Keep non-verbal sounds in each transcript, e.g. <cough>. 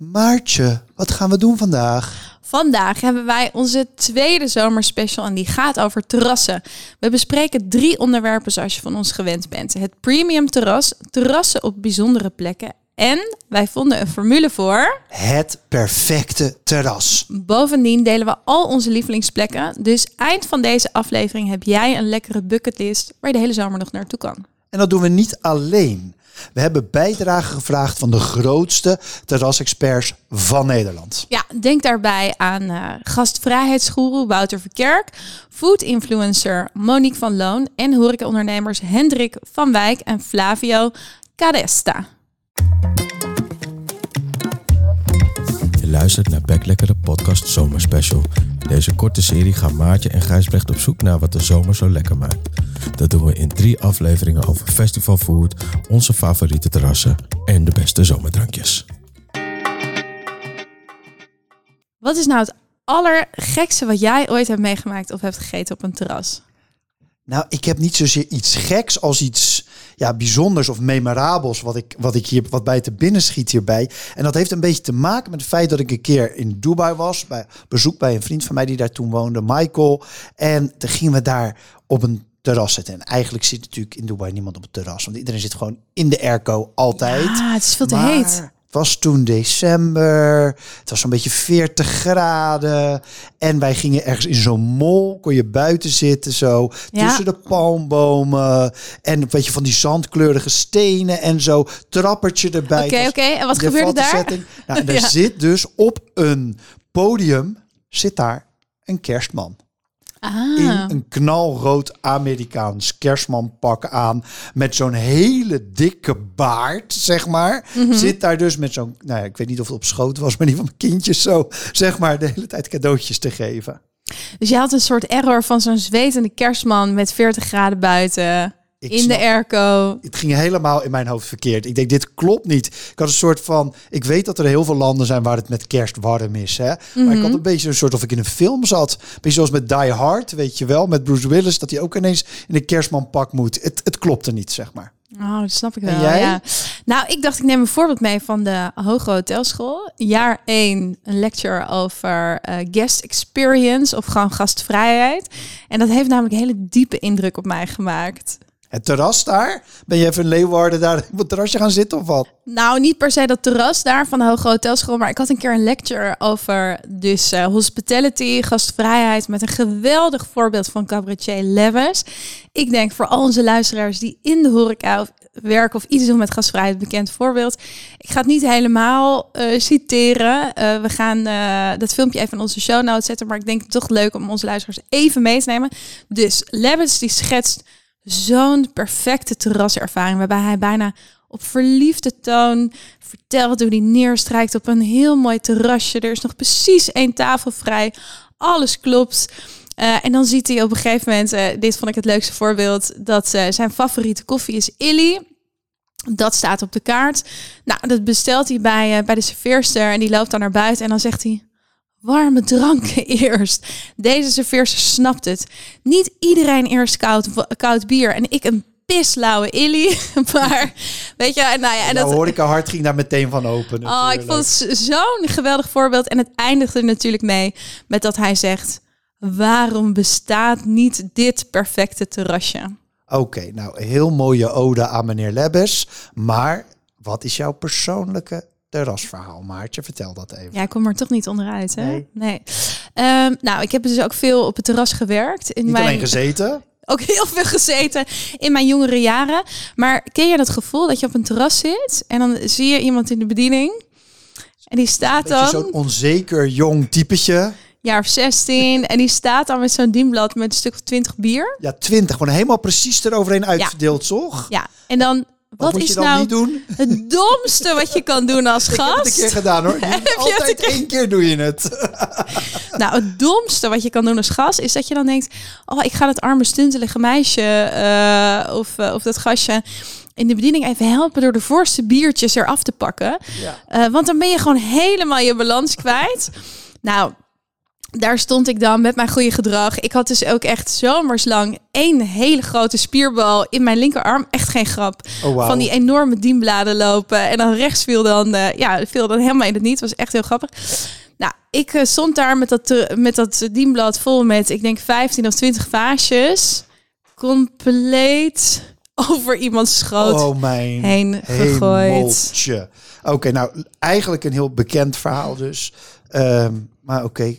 Maartje, wat gaan we doen vandaag? Vandaag hebben wij onze tweede zomerspecial en die gaat over terrassen. We bespreken drie onderwerpen zoals je van ons gewend bent. Het premium terras, terrassen op bijzondere plekken en wij vonden een formule voor. Het perfecte terras. Bovendien delen we al onze lievelingsplekken. Dus eind van deze aflevering heb jij een lekkere bucketlist waar je de hele zomer nog naartoe kan. En dat doen we niet alleen. We hebben bijdragen gevraagd van de grootste terrasexperts van Nederland. Ja, denk daarbij aan uh, gastvrijheidsgoeroe Wouter Verkerk, food influencer Monique van Loon en horecaondernemers Hendrik van Wijk en Flavio Caresta. Je luistert naar Backlekkere podcast Zomerspecial. In deze korte serie gaan Maartje en Gijsbrecht op zoek naar wat de zomer zo lekker maakt. Dat doen we in drie afleveringen over festivalfood, onze favoriete terrassen en de beste zomerdrankjes. Wat is nou het allergekste wat jij ooit hebt meegemaakt of hebt gegeten op een terras? Nou, ik heb niet zozeer iets geks als iets ja, bijzonders of memorabels wat ik, wat ik hier wat bij te binnen schiet hierbij. En dat heeft een beetje te maken met het feit dat ik een keer in Dubai was, bij bezoek bij een vriend van mij die daar toen woonde, Michael. En toen gingen we daar op een terras zitten. En eigenlijk zit natuurlijk in Dubai niemand op het terras, want iedereen zit gewoon in de airco altijd. Ah, het is veel te Maar heet. Het was toen december. Het was zo'n beetje 40 graden. En wij gingen ergens in zo'n mol. Kon je buiten zitten zo. Ja. Tussen de palmbomen. En weet je, van die zandkleurige stenen en zo. Trappertje erbij. Oké, oké. En wat de gebeurde daar? <laughs> Nou, en daar Ja. zit dus op een podium. Zit daar een kerstman Ah. in een knalrood Amerikaans kerstmanpak aan. Met zo'n hele dikke baard, zeg maar. Mhm. Zit daar dus met zo'n... Nou ja, ik weet niet of het op schoot was, maar die van mijn kindjes zo... zeg maar, de hele tijd cadeautjes te geven. Dus je had een soort error van zo'n zwetende kerstman met 40 graden buiten. Ik in snap- de airco. Het ging helemaal in mijn hoofd verkeerd. Ik denk, dit klopt niet. Ik had een soort van... Ik weet dat er heel veel landen zijn waar het met kerst warm is. Hè? Maar Mhm. ik had een beetje een soort of ik in een film zat. Beetje zoals met Die Hard, weet je wel. Met Bruce Willis, dat hij ook ineens in een kerstmanpak moet. Het, het klopte niet, zeg maar. Oh, dat snap ik En wel. jij? Ja. Nou, ik dacht, ik neem een voorbeeld mee van de Hoge Hotelschool. Jaar 1, een lecture over eh, guest experience of gewoon gastvrijheid. En dat heeft namelijk een hele diepe indruk op mij gemaakt. Het terras daar? Ben je even in Leeuwarden daar <laughs> op het terrasje gaan zitten of wat? Nou, niet per se dat terras daar van de Hoge Hotelschool, maar ik had een keer een lecture over dus eh, hospitality, gastvrijheid, met een geweldig voorbeeld van cabaretier Lewis. Ik denk voor al onze luisteraars die in de horeca werken of iets doen met gastvrijheid, bekend voorbeeld. Ik ga het niet helemaal eh, citeren. Eh, we gaan dat filmpje even in onze show notes zetten, maar ik denk het toch leuk om onze luisteraars even mee te nemen. Dus Lewis die schetst zo'n perfecte terraservaring waarbij hij bijna op verliefde toon vertelt hoe hij neerstrijkt op een heel mooi terrasje. Er is nog precies één tafel vrij. Alles klopt. Eh, en dan ziet hij op een gegeven moment, eh, dit vond ik het leukste voorbeeld, dat eh, zijn favoriete koffie is Illy. Dat staat op de kaart. Nou, dat bestelt hij bij, bij de serveerster en die loopt dan naar buiten en dan zegt hij... Warme dranken <laughs> eerst. Deze serveerster snapt het. Niet iedereen eerst koud, koud bier en ik een pislauwe Illy. <laughs> Maar weet je, nou ja, en dat, dat horeca hart ging daar meteen van open. Oh, ik vond het zo'n geweldig voorbeeld. En het eindigt er natuurlijk mee met dat hij zegt... Waarom bestaat niet dit perfecte terrasje? Oké, nou, heel mooie ode aan meneer Lebbes. Maar wat is jouw persoonlijke terrasverhaal, Maartje? Vertel dat even. Ja, ik kom er toch niet onderuit, hè? Nee. Ehm, nou, ik heb dus ook veel op het terras gewerkt. In Niet mijn... alleen gezeten. <laughs> ook heel veel gezeten in mijn jongere jaren. Maar ken je dat gevoel dat je op een terras zit... en dan zie je iemand in de bediening... en die staat dan... zo'n onzeker jong typetje. jaar of 16. En die staat dan met zo'n dienblad met een stuk of 20 bier. Ja, twintig. Gewoon helemaal precies eroverheen uitverdeeld, toch? Ja, en dan, wat, moet is je dan nou niet doen? het <laughs> domste wat je kan doen als Ik heb het een gast? keer gedaan hoor. <laughs> Altijd één keer doe je het. <laughs> Nou, het domste wat je kan doen als gast is dat je dan denkt: Oh, ik ga dat arme stuntelige meisje eh, of, eh, of dat gastje in de bediening even helpen door de voorste biertjes eraf te pakken. Ja. Eh, want dan ben je gewoon helemaal je balans kwijt. Nou, daar stond ik dan met mijn goede gedrag. Ik had dus ook echt zomerslang één hele grote spierbal in mijn linkerarm. Echt geen grap. Oh. Van die enorme dienbladen lopen. En dan rechts viel dan, eh, ja, viel dan helemaal in het niet. was echt heel grappig. Nou, ik eh, stond daar met dat, eh, met dat dienblad vol met, ik denk 15 of 20 vaasjes. Compleet <laughs> over iemands schoot Oh mijn heen gegooid. Oké, nou eigenlijk een heel bekend verhaal dus. Ehm, maar oké,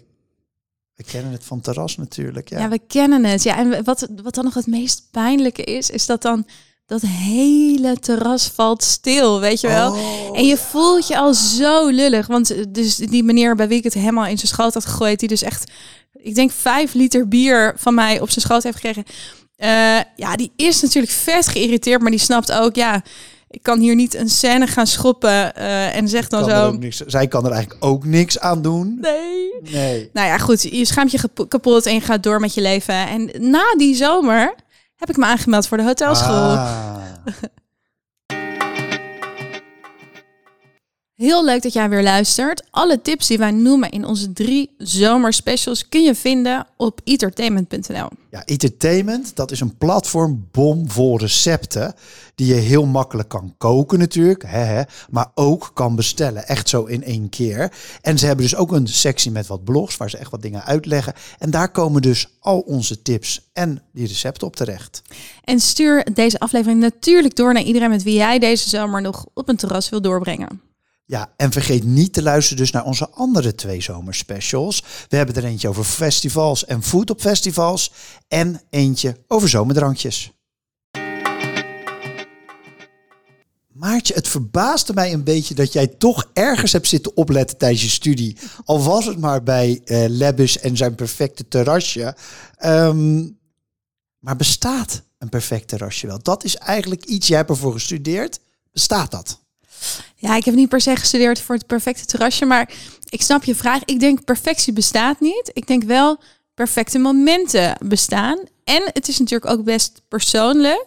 we kennen het van terras natuurlijk. Ja. Ja, we kennen het. Ja, en wat, wat dan nog het meest pijnlijke is, is dat dan dat hele terras valt stil, weet je wel? Oh, en je voelt je al zo lullig. Want eh, dus die meneer bij wie ik het helemaal in zijn schoot had gegooid, die dus echt, ik denk vijf liter bier van mij op zijn schoot heeft gekregen. eh, ja, die is natuurlijk vet geïrriteerd, maar die snapt ook, ja, ik kan hier niet een scène gaan schoppen eh, en zegt dan zo. niks, zij kan er eigenlijk ook niks aan doen. Nee. Nee. Nou ja, goed, je schaamt je kap- kapot en je gaat door met je leven. En na die zomer heb ik me aangemeld voor de hotelschool. Ah. <laughs> Heel leuk dat jij weer luistert. Alle tips die wij noemen in onze drie zomerspecials kun je vinden op entertainment.nl. Ja, Entertainment, dat is een platform bomvol recepten die je heel makkelijk kan koken natuurlijk, hè, hè, maar ook kan bestellen. Echt zo in één keer. En ze hebben dus ook een sectie met wat blogs waar ze echt wat dingen uitleggen. En daar komen dus al onze tips en die recepten op terecht. En stuur deze aflevering natuurlijk door naar iedereen met wie jij deze zomer nog op een terras wil doorbrengen. Ja, en vergeet niet te luisteren dus naar onze andere twee zomerspecials. We hebben er eentje over festivals en food op festivals en eentje over zomerdrankjes. Maartje, het verbaasde mij een beetje dat jij toch ergens hebt zitten opletten tijdens je studie. Al was het maar bij eh Lebbes en zijn perfecte terrasje. Ehm, maar bestaat een perfect terrasje wel? Dat is eigenlijk iets, jij hebt ervoor gestudeerd. Bestaat dat? Ja, ik heb niet per se gestudeerd voor het perfecte terrasje, maar ik snap je vraag. Ik denk perfectie bestaat niet. Ik denk wel perfecte momenten bestaan. En het is natuurlijk ook best persoonlijk.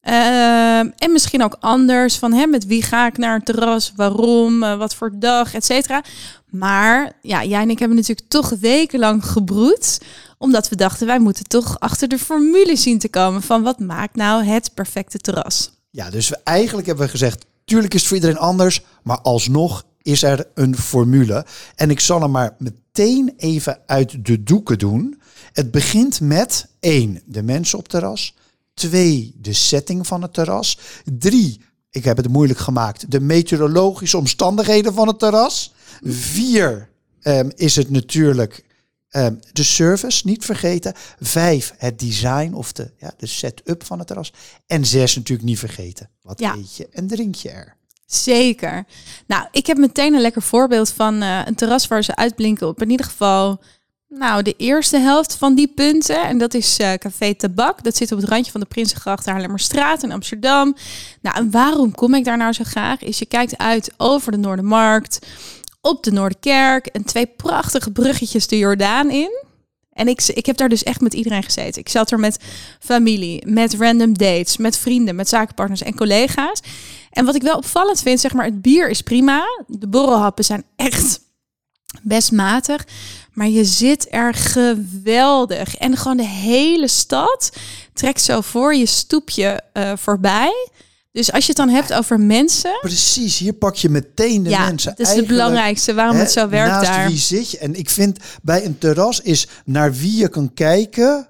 Ehm, en misschien ook anders van hè, met wie ga ik naar een terras, waarom, eh, wat voor dag, et cetera. Maar ja, jij en ik hebben natuurlijk toch wekenlang gebroed. Omdat we dachten, wij moeten toch achter de formule zien te komen van wat maakt nou het perfecte terras. Ja, dus we, eigenlijk hebben we gezegd, tuurlijk is het voor iedereen anders, maar alsnog is er een formule. En ik zal hem maar meteen even uit de doeken doen. Het begint met één, de mensen op het terras. Twee, de setting van het terras. Drie, ik heb het moeilijk gemaakt, de meteorologische omstandigheden van het terras. Vier, ehm, is het natuurlijk ehm, de service, niet vergeten. Vijf, het design of de, ja, de setup van het terras. En zes natuurlijk niet vergeten. Wat Ja. eet je en drink je er? Zeker. Nou, ik heb meteen een lekker voorbeeld van eh, een terras waar ze uitblinken op in ieder geval nou, de eerste helft van die punten. En dat is eh, Café Tabak. Dat zit op het randje van de Prinsengracht, Haarlemmerstraat in Amsterdam. Nou, en waarom kom ik daar nou zo graag? Is je kijkt uit over de Noordermarkt, op de Noorderkerk en twee prachtige bruggetjes de Jordaan in. En ik, ik heb daar dus echt met iedereen gezeten. Ik zat er met familie, met random dates, met vrienden, met zakenpartners en collega's. En wat ik wel opvallend vind, zeg maar, het bier is prima. De borrelhappen zijn echt best matig. Maar je zit er geweldig. En gewoon de hele stad trekt zo voor je stoepje eh, voorbij. Dus als je het dan hebt over mensen. Precies, hier pak je meteen de ja, mensen. dat is het belangrijkste waarom hè, het zo werkt naast daar. wie zit je? En ik vind bij een terras is naar wie je kan kijken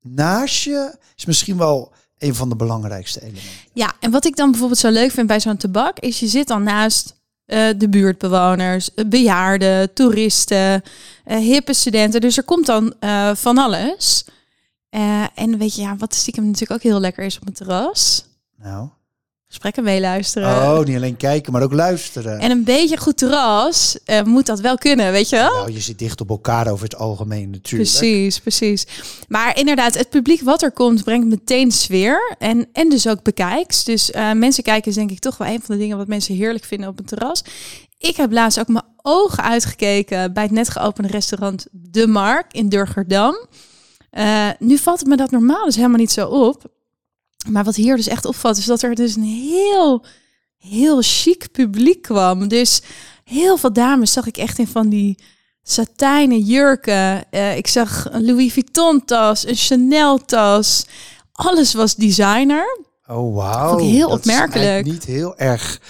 naast je is misschien wel een van de belangrijkste elementen. Ja, en wat ik dan bijvoorbeeld zo leuk vind bij zo'n tabak, is je zit dan naast eh, de buurtbewoners, eh, bejaarden, toeristen, eh, hippe studenten. Dus er komt dan van alles. En weet je, ja, wat stiekem natuurlijk ook heel lekker is op een terras. Nou, Gesprekken meeluisteren. oh, niet alleen kijken, maar ook luisteren. En een beetje goed terras eh, moet dat wel kunnen, weet je wel? Nou, je zit dicht op elkaar over het algemeen natuurlijk. Precies, precies. Maar inderdaad, het publiek wat er komt, brengt meteen sfeer. En, en dus ook bekijks. Dus eh, mensen kijken is denk ik toch wel een van de dingen wat mensen heerlijk vinden op een terras. Ik heb laatst ook mijn ogen uitgekeken bij het net geopende restaurant De Mark in Durgerdam. Eh, nu valt het me dat normaal dus helemaal niet zo op. Maar wat hier dus echt opvalt, is dat er dus een heel, heel chic publiek kwam. Dus heel veel dames zag ik echt in van die satijnen jurken. Eh, ik zag een Louis Vuitton tas, een Chanel tas. Alles was designer. Oh, wauw. Heel Dat is opmerkelijk. niet heel erg,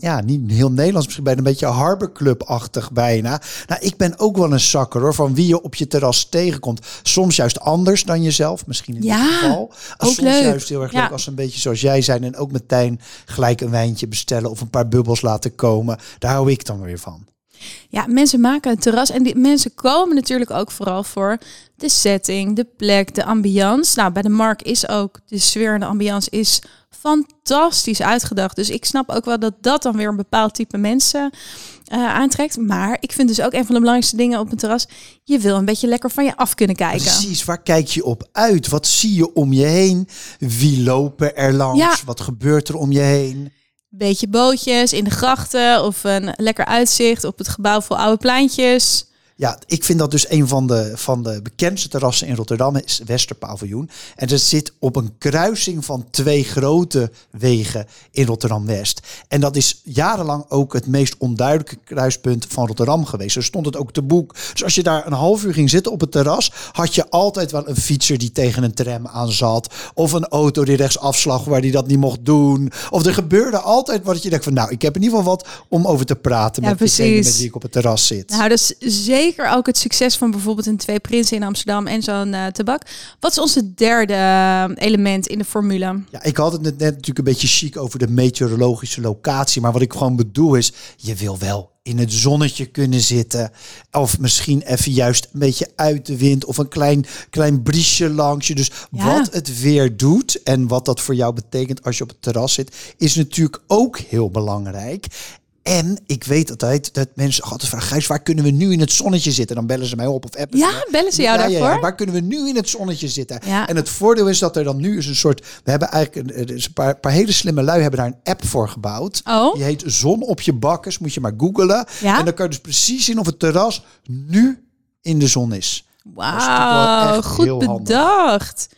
ja, niet heel Nederlands, misschien bijna een beetje Harbor Club-achtig bijna. Nou, ik ben ook wel een zakker hoor, van wie je op je terras tegenkomt. Soms juist anders dan jezelf, misschien in Ja, dit geval. ook Soms leuk. juist heel erg Ja. leuk als ze een beetje zoals jij zijn en ook meteen gelijk een wijntje bestellen of een paar bubbels laten komen. Daar hou ik dan weer van. Ja, mensen maken een terras en die mensen komen natuurlijk ook vooral voor de setting, de plek, de ambiance. Nou, bij de Mark is ook de sfeer en de ambiance is fantastisch uitgedacht. Dus ik snap ook wel dat dat dan weer een bepaald type mensen eh, aantrekt. Maar ik vind dus ook een van de belangrijkste dingen op een terras, je wil een beetje lekker van je af kunnen kijken. Precies, waar kijk je op uit? Wat zie je om je heen? Wie lopen er langs? Ja. Wat gebeurt er om je heen? Beetje bootjes in de grachten of een lekker uitzicht op het gebouw vol oude pleintjes. Ja, ik vind dat dus een van de, van de bekendste terrassen in Rotterdam is Westerpaviljoen. En dat zit op een kruising van twee grote wegen in Rotterdam-West. En dat is jarenlang ook het meest onduidelijke kruispunt van Rotterdam geweest. Zo stond het ook te boek. Dus als je daar een half uur ging zitten op het terras, had je altijd wel een fietser die tegen een tram aan zat. Of een auto die rechts afslag waar die dat niet mocht doen. Of er gebeurde altijd wat je denkt van nou, ik heb in ieder geval wat om over te praten Ja, met degene precies. met wie ik op het terras zit. Nou, dat is zeker ook het succes van bijvoorbeeld een Twee Prinsen in Amsterdam en zo'n eh, tabak. Wat is onze derde eh, element in de formule? Ja, ik had het net, net natuurlijk een beetje chic over de meteorologische locatie. Maar wat ik gewoon bedoel is, je wil wel in het zonnetje kunnen zitten. Of misschien even juist een beetje uit de wind. Of een klein, klein briesje langs je. Dus Ja. wat het weer doet en wat dat voor jou betekent als je op het terras zit, is natuurlijk ook heel belangrijk. En ik weet altijd dat mensen altijd vragen, Gijs, waar kunnen we nu in het zonnetje zitten? Dan bellen ze mij op of appen. Ja, me. bellen ze jou Ja, daarvoor? ja. Waar kunnen we nu in het zonnetje zitten? Ja. En het voordeel is dat er dan nu is een soort... We hebben eigenlijk een, een paar, paar hele slimme lui hebben daar een app voor gebouwd. Oh. Die heet Zon op je bakkers. Moet je maar googelen. Ja? En dan kan je dus precies zien of het terras nu in de zon is. Wauw, goed handig. bedacht.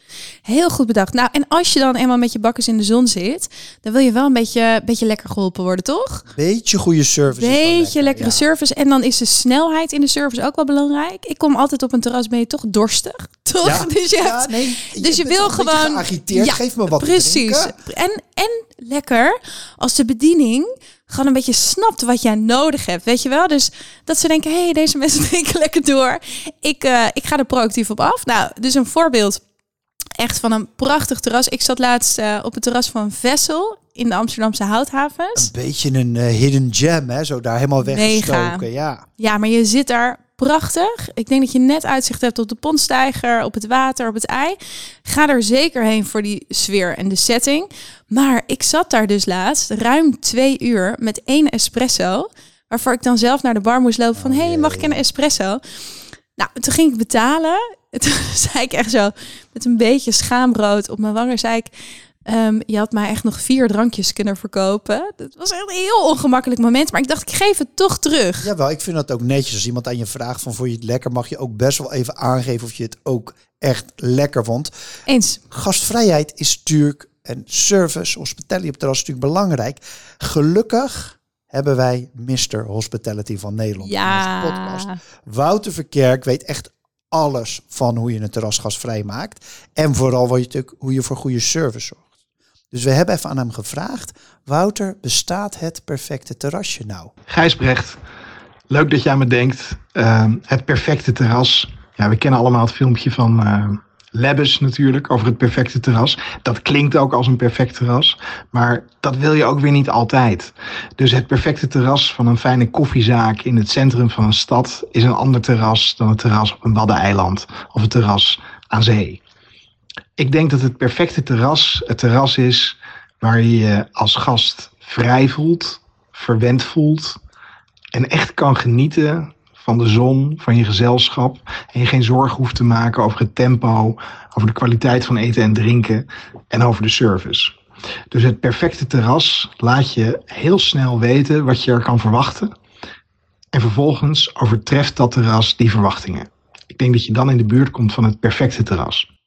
Heel goed bedacht. Nou, en als je dan eenmaal met je bakkers in de zon zit, dan wil je wel een beetje, beetje lekker geholpen worden, toch? Beetje goede service. Beetje lekker, lekkere ja. service. En dan is de snelheid in de service ook wel belangrijk. Ik kom altijd op een terras, ben je toch dorstig? Toch? Ja. <laughs> Dus je, Ja, nee, dus je wil gewoon... geagiteerd. Ja, Geef me wat te Precies. En, en lekker als de bediening gewoon een beetje snapt wat jij nodig hebt. Weet je wel? Dus dat ze denken, hé, hey, deze mensen <laughs> drinken lekker door. Ik, eh, ik ga er proactief op af. Nou, dus een voorbeeld echt van een prachtig terras. Ik zat laatst eh, op het terras van Vessel in de Amsterdamse houthavens. Een beetje een eh, hidden gem, hè? Zo daar helemaal weggestoken. Ja. Ja, maar je zit daar prachtig. Ik denk dat je net uitzicht hebt op de pontstijger, op het water, op het ei. Ga er zeker heen voor die sfeer en de setting. Maar ik zat daar dus laatst ruim twee uur met één espresso. Waarvoor ik dan zelf naar de bar moest lopen van... hé, hey, mag ik een espresso? Nou, toen ging ik betalen. <laughs> Toen zei ik echt zo met een beetje schaamrood op mijn wangen... zei ik, ehm, je had mij echt nog vier drankjes kunnen verkopen. Dat was echt een heel ongemakkelijk moment. Maar ik dacht, ik geef het toch terug. Jawel, ik vind dat ook netjes. Als iemand aan je vraagt van vond je het lekker, mag je ook best wel even aangeven of je het ook echt lekker vond. Eens. Gastvrijheid is natuurlijk en service, hospitality op het terras is natuurlijk belangrijk. Gelukkig hebben wij Mr. Hospitality van Nederland in Ja. onze podcast. Wouter Verkerk weet echt alles van hoe je een terras gasvrij maakt. En vooral wat je, natuurlijk- hoe je voor goede service zorgt. Dus we hebben even aan hem gevraagd. Wouter, bestaat het perfecte terrasje nou? Gijsbrecht, leuk dat aan me denkt. Ehm, het perfecte terras. Ja, we kennen allemaal het filmpje van eh Lebbes natuurlijk over het perfecte terras. Dat klinkt ook als een perfect terras, maar dat wil je ook weer niet altijd. Dus het perfecte terras van een fijne koffiezaak in het centrum van een stad is een ander terras dan het terras op een waddeneiland of het terras aan zee. Ik denk dat het perfecte terras het terras is waar je je als gast vrij voelt, verwend voelt en echt kan genieten van de zon, van je gezelschap en je geen zorgen hoeft te maken over het tempo, over de kwaliteit van eten en drinken en over de service. Dus het perfecte terras laat je heel snel weten wat je er kan verwachten en vervolgens overtreft dat terras die verwachtingen. Ik denk dat je dan in de buurt komt van het perfecte terras.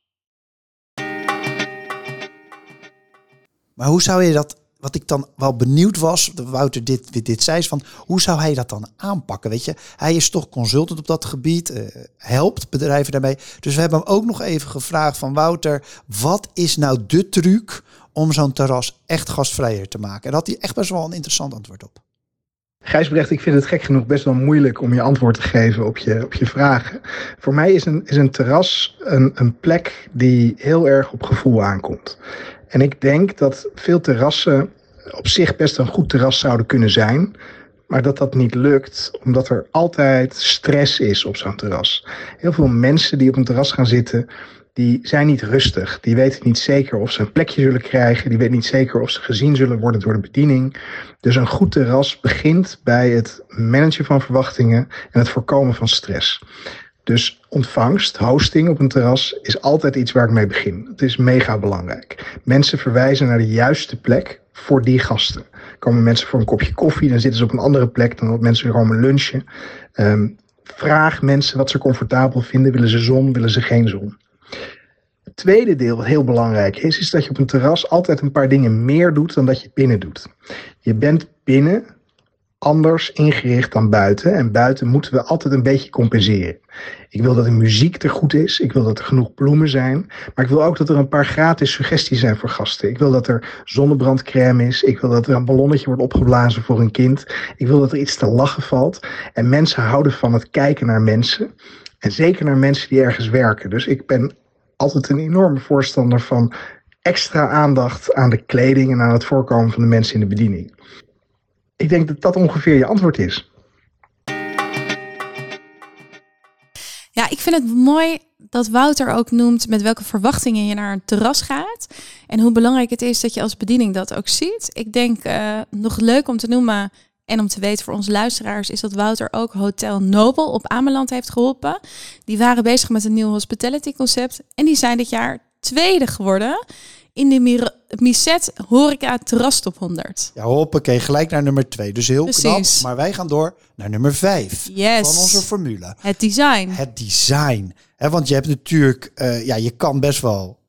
Maar hoe zou je dat wat ik dan wel benieuwd was, Wouter dit, dit, zei, is van hoe zou hij dat dan aanpakken? Weet je, hij is toch consultant op dat gebied, eh, helpt bedrijven daarmee. Dus we hebben hem ook nog even gevraagd van Wouter, wat is nou de truc om zo'n terras echt gastvrijer te maken? En daar had hij echt best wel een interessant antwoord op. Gijsbrecht, ik vind het gek genoeg best wel moeilijk om je antwoord te geven op je, op je vragen. Voor mij is een, is een terras een, een plek die heel erg op gevoel aankomt. En ik denk dat veel terrassen op zich best een goed terras zouden kunnen zijn. Maar dat dat niet lukt, omdat er altijd stress is op zo'n terras. Heel veel mensen die op een terras gaan zitten, die zijn niet rustig. Die weten niet zeker of ze een plekje zullen krijgen. Die weten niet zeker of ze gezien zullen worden door de bediening. Dus een goed terras begint bij het managen van verwachtingen en het voorkomen van stress. Dus ontvangst, hosting op een terras is altijd iets waar ik mee begin. Het is mega belangrijk. Mensen verwijzen naar de juiste plek voor die gasten. Komen mensen voor een kopje koffie, dan zitten ze op een andere plek dan dat mensen komen lunchen. Um, vraag mensen wat ze comfortabel vinden. Willen ze zon, willen ze geen zon? Het tweede deel, wat heel belangrijk is, is dat je op een terras altijd een paar dingen meer doet dan dat je binnen doet. Je bent binnen anders ingericht dan buiten. En buiten moeten we altijd een beetje compenseren. Ik wil dat de muziek er goed is. Ik wil dat er genoeg bloemen zijn. Maar ik wil ook dat er een paar gratis suggesties zijn voor gasten. Ik wil dat er zonnebrandcrème is. Ik wil dat er een ballonnetje wordt opgeblazen voor een kind. Ik wil dat er iets te lachen valt. En mensen houden van het kijken naar mensen. En zeker naar mensen die ergens werken. Dus ik ben altijd een enorme voorstander van extra aandacht aan de kleding en aan het voorkomen van de mensen in de bediening. Ik denk dat dat ongeveer je antwoord is. Ja, ik vind het mooi dat Wouter ook noemt met welke verwachtingen je naar een terras gaat. En hoe belangrijk het is dat je als bediening dat ook ziet. Ik denk uh, nog leuk om te noemen en om te weten voor onze luisteraars is dat Wouter ook Hotel Nobel op Ameland heeft geholpen. Die waren bezig met een nieuw hospitality concept en die zijn dit jaar tweede geworden in de Miset Horeca Terras Top 100. Ja, hoppakee, gelijk naar nummer 2. Dus heel Precies. knap. Maar wij gaan door naar nummer 5 yes. van onze formule. Het design. Het design. He, want je hebt natuurlijk, uh, ja, je kan best wel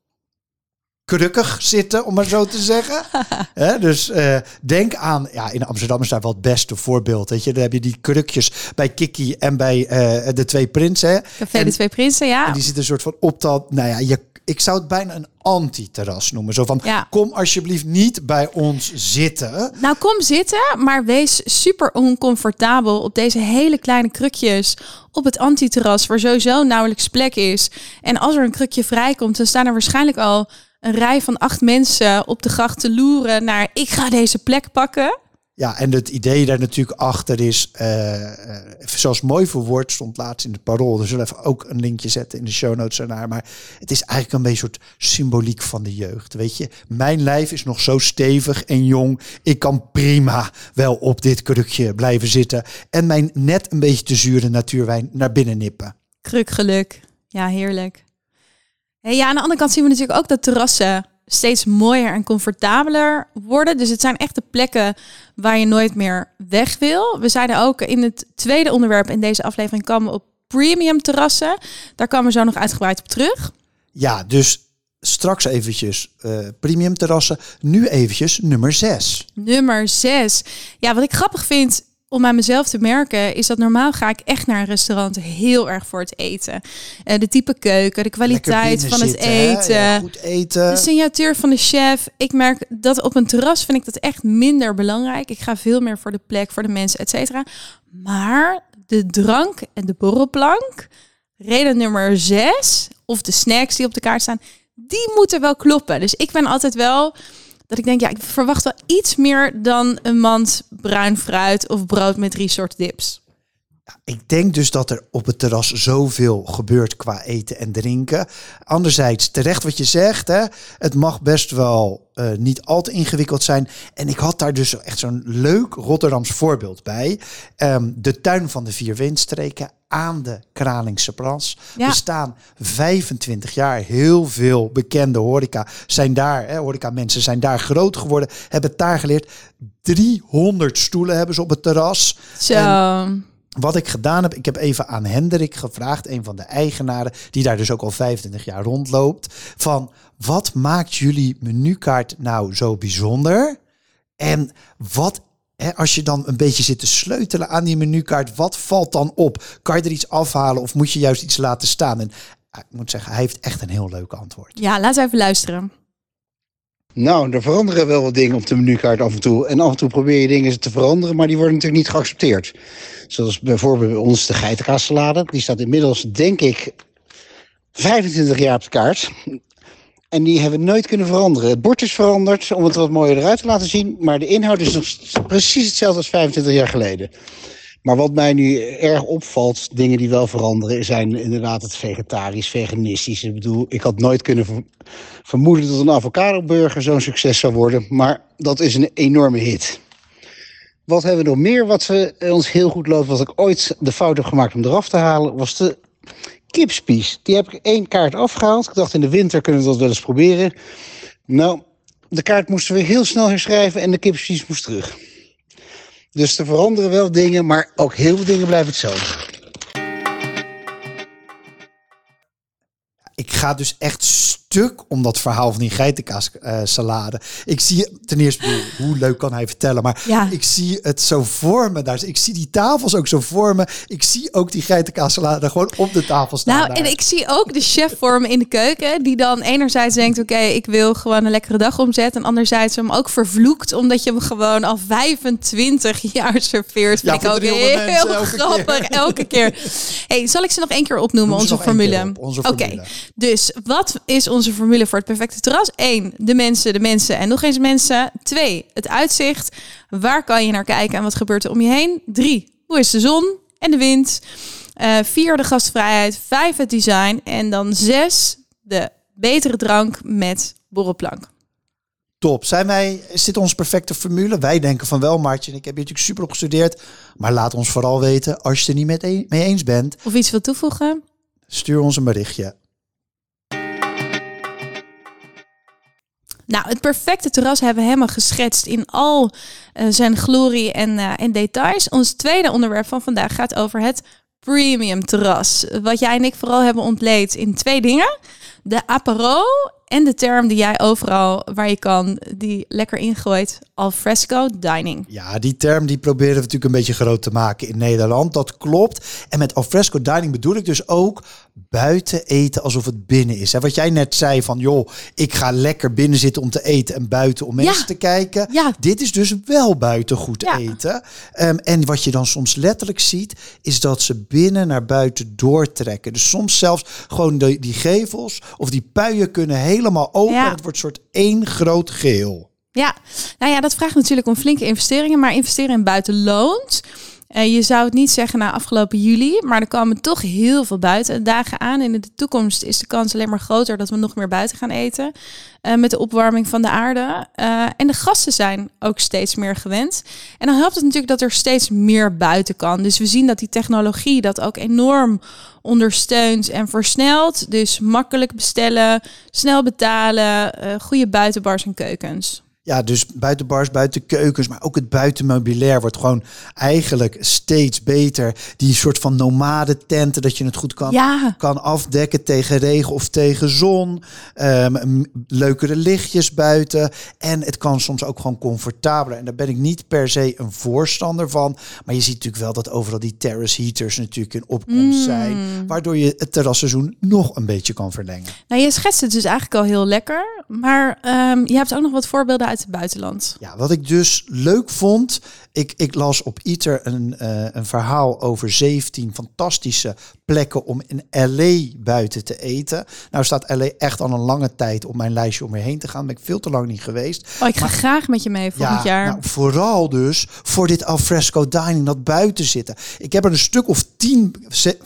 krukkig zitten, om maar zo te zeggen. <laughs> dus uh, denk aan, ja, in Amsterdam is daar wel het beste voorbeeld. Weet je, dan heb je die krukjes bij Kiki en bij uh, de twee prinsen. Café en, de twee prinsen, ja. En die zitten een soort van op dat, nou ja, je ik zou het bijna een anti-terras noemen. Zo van, ja. kom alsjeblieft niet bij ons zitten. Nou, kom zitten, maar wees super oncomfortabel op deze hele kleine krukjes op het anti-terras, waar sowieso nauwelijks plek is. En als er een krukje vrijkomt, dan staan er waarschijnlijk al een rij van acht mensen op de gracht te loeren naar ik ga deze plek pakken. Ja, en het idee daar natuurlijk achter is, uh, zoals mooi verwoord stond laatst in het parool. We zullen even ook een linkje zetten in de show notes ernaar. Maar het is eigenlijk een beetje een soort symboliek van de jeugd. Weet je, mijn lijf is nog zo stevig en jong. Ik kan prima wel op dit krukje blijven zitten. En mijn net een beetje te zure natuurwijn naar binnen nippen. Krukgeluk. Ja, heerlijk. Ja, aan de andere kant zien we natuurlijk ook dat terrassen steeds mooier en comfortabeler worden. Dus het zijn echt de plekken waar je nooit meer weg wil. We zeiden ook in het tweede onderwerp in deze aflevering komen we op premium terrassen. Daar komen we zo nog uitgebreid op terug. Ja, dus straks eventjes uh, premium terrassen. Nu eventjes nummer 6. Nummer 6. Ja, wat ik grappig vind om aan mezelf te merken, is dat normaal ga ik echt naar een restaurant heel erg voor het eten. Uh, de type keuken, de kwaliteit van het eten, goed eten, de signatuur van de chef. Ik merk dat op een terras vind ik dat echt minder belangrijk. Ik ga veel meer voor de plek, voor de mensen, et cetera. Maar de drank en de borrelplank, reden nummer zes, of de snacks die op de kaart staan, die moeten wel kloppen. Dus ik ben altijd wel dat ik denk, ja, ik verwacht wel iets meer dan een mand bruin fruit of brood met drie soorten dips. Ik denk dus dat er op het terras zoveel gebeurt qua eten en drinken. Anderzijds, terecht wat je zegt, hè, het mag best wel uh, niet al te ingewikkeld zijn. En ik had daar dus echt zo'n leuk Rotterdams voorbeeld bij. Um, de tuin van de vier windstreken aan de Kralingse Plas. Ja. We staan 25 jaar. Heel veel bekende horeca zijn daar. Hè, horeca mensen zijn daar groot geworden. Hebben het daar geleerd. 300 stoelen hebben ze op het terras. Zo. En wat ik gedaan heb, ik heb even aan Hendrik gevraagd, een van de eigenaren, die daar dus ook al 25 jaar rondloopt, van wat maakt jullie menukaart nou zo bijzonder? En wat, hè, als je dan een beetje zit te sleutelen aan die menukaart, wat valt dan op? Kan je er iets afhalen of moet je juist iets laten staan? En ik moet zeggen, hij heeft echt een heel leuk antwoord. Ja, laten we even luisteren. Nou, er veranderen wel wat dingen op de menukaart af en toe. En af en toe probeer je dingen te veranderen, maar die worden natuurlijk niet geaccepteerd. Zoals bijvoorbeeld bij ons de geitenkaassalade. Die staat inmiddels, denk ik, 25 jaar op de kaart. En die hebben we nooit kunnen veranderen. Het bord is veranderd om het wat mooier eruit te laten zien. Maar de inhoud is nog precies hetzelfde als 25 jaar geleden. Maar wat mij nu erg opvalt, dingen die wel veranderen, zijn inderdaad het vegetarisch, veganistisch. Ik bedoel, ik had nooit kunnen ver- vermoeden dat een avocado-burger zo'n succes zou worden. Maar dat is een enorme hit. Wat hebben we nog meer wat we, eh, ons heel goed loopt, wat ik ooit de fout heb gemaakt om eraf te halen, was de kipspies. Die heb ik één kaart afgehaald. Ik dacht in de winter kunnen we dat wel eens proberen. Nou, de kaart moesten we heel snel herschrijven en de kipspies moest terug. Dus er veranderen wel dingen, maar ook heel veel dingen blijven hetzelfde. Ik ga dus echt stuk om dat verhaal van die geitenkaas eh, salade. Ik zie ten eerste, hoe leuk kan hij vertellen, maar Ja. ik zie het zo voor me. Daar, ik zie die tafels ook zo voor me. Ik zie ook die geitenkaas salade gewoon op de tafel staan. Nou, daar. en ik zie ook de chef voor me in de keuken, die dan enerzijds denkt, oké, ik wil gewoon een lekkere dag omzetten. En anderzijds hem ook vervloekt, omdat je hem gewoon al 25 jaar serveert. Ja, ik ook 300 heel elke grappig, keer. elke keer. <laughs> Hey, zal ik ze nog één keer opnoemen, Noem ze onze formule? op, onze Oké, formule. dus wat is onze formule voor het perfecte terras? Eén, de mensen, de mensen en nog eens mensen. Twee, het uitzicht. Waar kan je naar kijken en wat gebeurt er om je heen? Drie, hoe is de zon en de wind? Eh, vier, de gastvrijheid. Vijf, het design. En dan zes, de betere drank met borrelplank. Top. Zijn wij, is dit onze perfecte formule? Wij denken van wel, Martje. En ik heb hier natuurlijk super op gestudeerd. Maar laat ons vooral weten, als je het er niet mee eens bent, Of iets wil toevoegen? stuur ons een berichtje. Nou, het perfecte terras hebben we helemaal geschetst in al eh, zijn glorie en, en details. Ons tweede onderwerp van vandaag gaat over het premium terras. Wat jij en ik vooral hebben ontleed in twee dingen. De apero en de term die jij overal waar je kan, die lekker ingooit, al fresco dining. Ja, die term die proberen we natuurlijk een beetje groot te maken in Nederland. Dat klopt. En met alfresco dining bedoel ik dus ook buiten eten alsof het binnen is. Hè, wat jij net zei van, joh, ik ga lekker binnen zitten om te eten en buiten om mensen Ja. te kijken. Ja. Dit is dus wel buiten goed Ja. eten. Ehm, en wat je dan soms letterlijk ziet, is dat ze binnen naar buiten doortrekken. Dus soms zelfs gewoon de, die gevels of die puien kunnen helemaal open. Ja. Het wordt een soort één groot geheel. Ja, nou ja, dat vraagt natuurlijk om flinke investeringen, maar investeren in buiten Eh, je zou het niet zeggen na afgelopen juli, maar er komen toch heel veel buitendagen aan. En in de toekomst is de kans alleen maar groter dat we nog meer buiten gaan eten. eh, met de opwarming van de aarde. Eh, en de gasten zijn ook steeds meer gewend. En dan helpt het natuurlijk dat er steeds meer buiten kan. Dus we zien dat die technologie dat ook enorm ondersteunt en versnelt. Dus makkelijk bestellen, snel betalen, goede buitenbars en keukens. Ja, dus buitenbars, buitenkeukens, maar ook het buitenmeubilair wordt gewoon eigenlijk steeds beter. Die soort van nomade tenten, dat je het goed kan, Ja. kan afdekken tegen regen of tegen zon. Ehm, leukere lichtjes buiten. En het kan soms ook gewoon comfortabeler. En daar ben ik niet per se een voorstander van. Maar je ziet natuurlijk wel dat overal die terrace heaters natuurlijk in opkomst zijn. Waardoor je het terrasseizoen nog een beetje kan verlengen. Nou, je schetst het dus eigenlijk al heel lekker. Maar ehm, je hebt ook nog wat voorbeelden uit het buitenland. Ja, wat ik dus leuk vond, ik, ik las op ITER een, eh, een verhaal over 17 fantastische plekken om in LA buiten te eten. Nou staat LA echt al een lange tijd op mijn lijstje om weer heen te gaan. Ben ik veel te lang niet geweest. Oh, ik ga graag met je mee volgend jaar. Nou, vooral dus voor dit alfresco dining, dat buiten zitten. Ik heb er een stuk of tien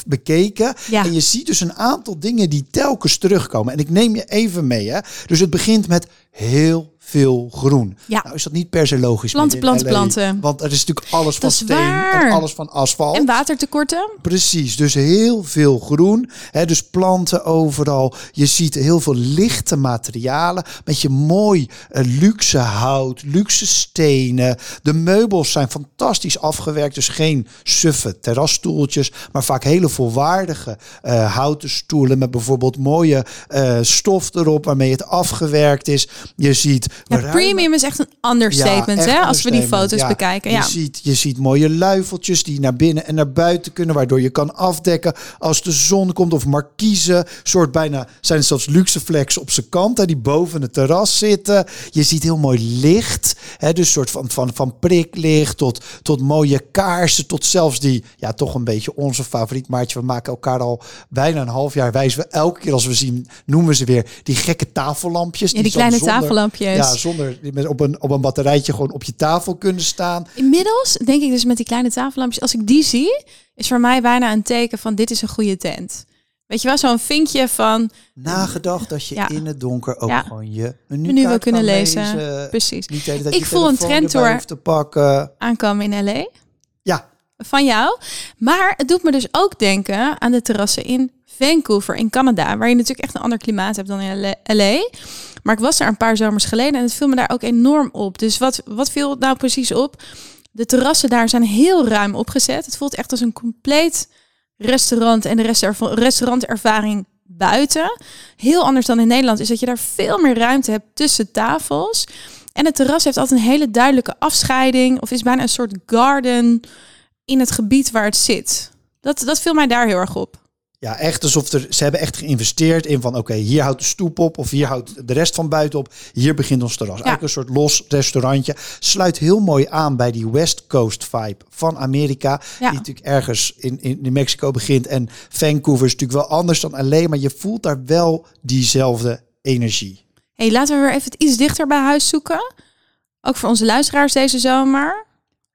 bekeken. Ja. En je ziet dus een aantal dingen die telkens terugkomen. En ik neem je even mee. Hè. Dus het begint met heel veel groen. Ja. Nou is dat niet per se logisch. Planten, planten, LA, planten. Want er is natuurlijk alles van steen waar. en alles van asfalt. en watertekorten? Precies, dus heel veel groen. Dus planten overal. Je ziet heel veel lichte materialen. Met je mooi eh, luxe hout, luxe stenen. De meubels zijn fantastisch afgewerkt. Dus geen suffe terrasstoeltjes. Maar vaak hele volwaardige eh, houten stoelen. Met bijvoorbeeld mooie eh, stof erop waarmee het afgewerkt is. Je ziet Ja, ruimen- premium is echt een understatement, echt hè? Als we die foto's Ja, bekijken. Ja. Je, ziet, je ziet mooie luifeltjes die naar binnen en naar buiten kunnen, waardoor je kan afdekken als de zon komt. Of markiezen, soort bijna zijn zelfs luxe flex op zijn kant, hè, die boven het terras zitten. Je ziet heel mooi licht, hè, dus soort van, van, van priklicht tot, tot mooie kaarsen, tot zelfs die, ja, toch een beetje onze favoriet maatje. We maken elkaar al bijna een half jaar wijs. We elke keer als we zien, noemen we ze weer die gekke tafellampjes. Ja, die kleine zonder- tafellampjes. Ja, zonder die met op een, op een batterijtje gewoon op je tafel kunnen staan. Inmiddels denk ik dus met die kleine tafellampjes, als ik die zie, is voor mij bijna een teken van dit is een goede tent. Weet je wel, zo'n vinkje van Nagedacht dat je Ja. in het donker ook Ja. gewoon je menu, menu wil kunnen lezen. Precies. Niet Ik je voel een trendtour. hoeft te pakken. Aankomen in LA. Ja, van jou. Maar het doet me dus ook denken aan de terrassen in Vancouver in Canada, waar je natuurlijk echt een ander klimaat hebt dan in LA. Maar ik was daar een paar zomers geleden en het viel me daar ook enorm op. Dus wat, wat viel nou precies op? De terrassen daar zijn heel ruim opgezet. Het voelt echt als een compleet restaurant en de resta- restaurantervaring buiten. Heel anders dan in Nederland is dat je daar veel meer ruimte hebt tussen tafels. En het terras heeft altijd een hele duidelijke afscheiding of is bijna een soort garden in het gebied waar het zit. Dat, dat viel mij daar heel erg op. ja, echt alsof er, ze hebben echt geïnvesteerd in van oké, hier houdt de stoep op of hier houdt de rest van buiten op. Hier begint ons terras. Eigenlijk een soort los restaurantje. Sluit heel mooi aan bij die West Coast vibe van Amerika. Ja. Die natuurlijk ergens in, in, in Mexico begint. En Vancouver is natuurlijk wel anders dan alleen, maar je voelt daar wel diezelfde energie. hey, laten we weer even iets dichter bij huis zoeken. Ook voor onze luisteraars deze zomer.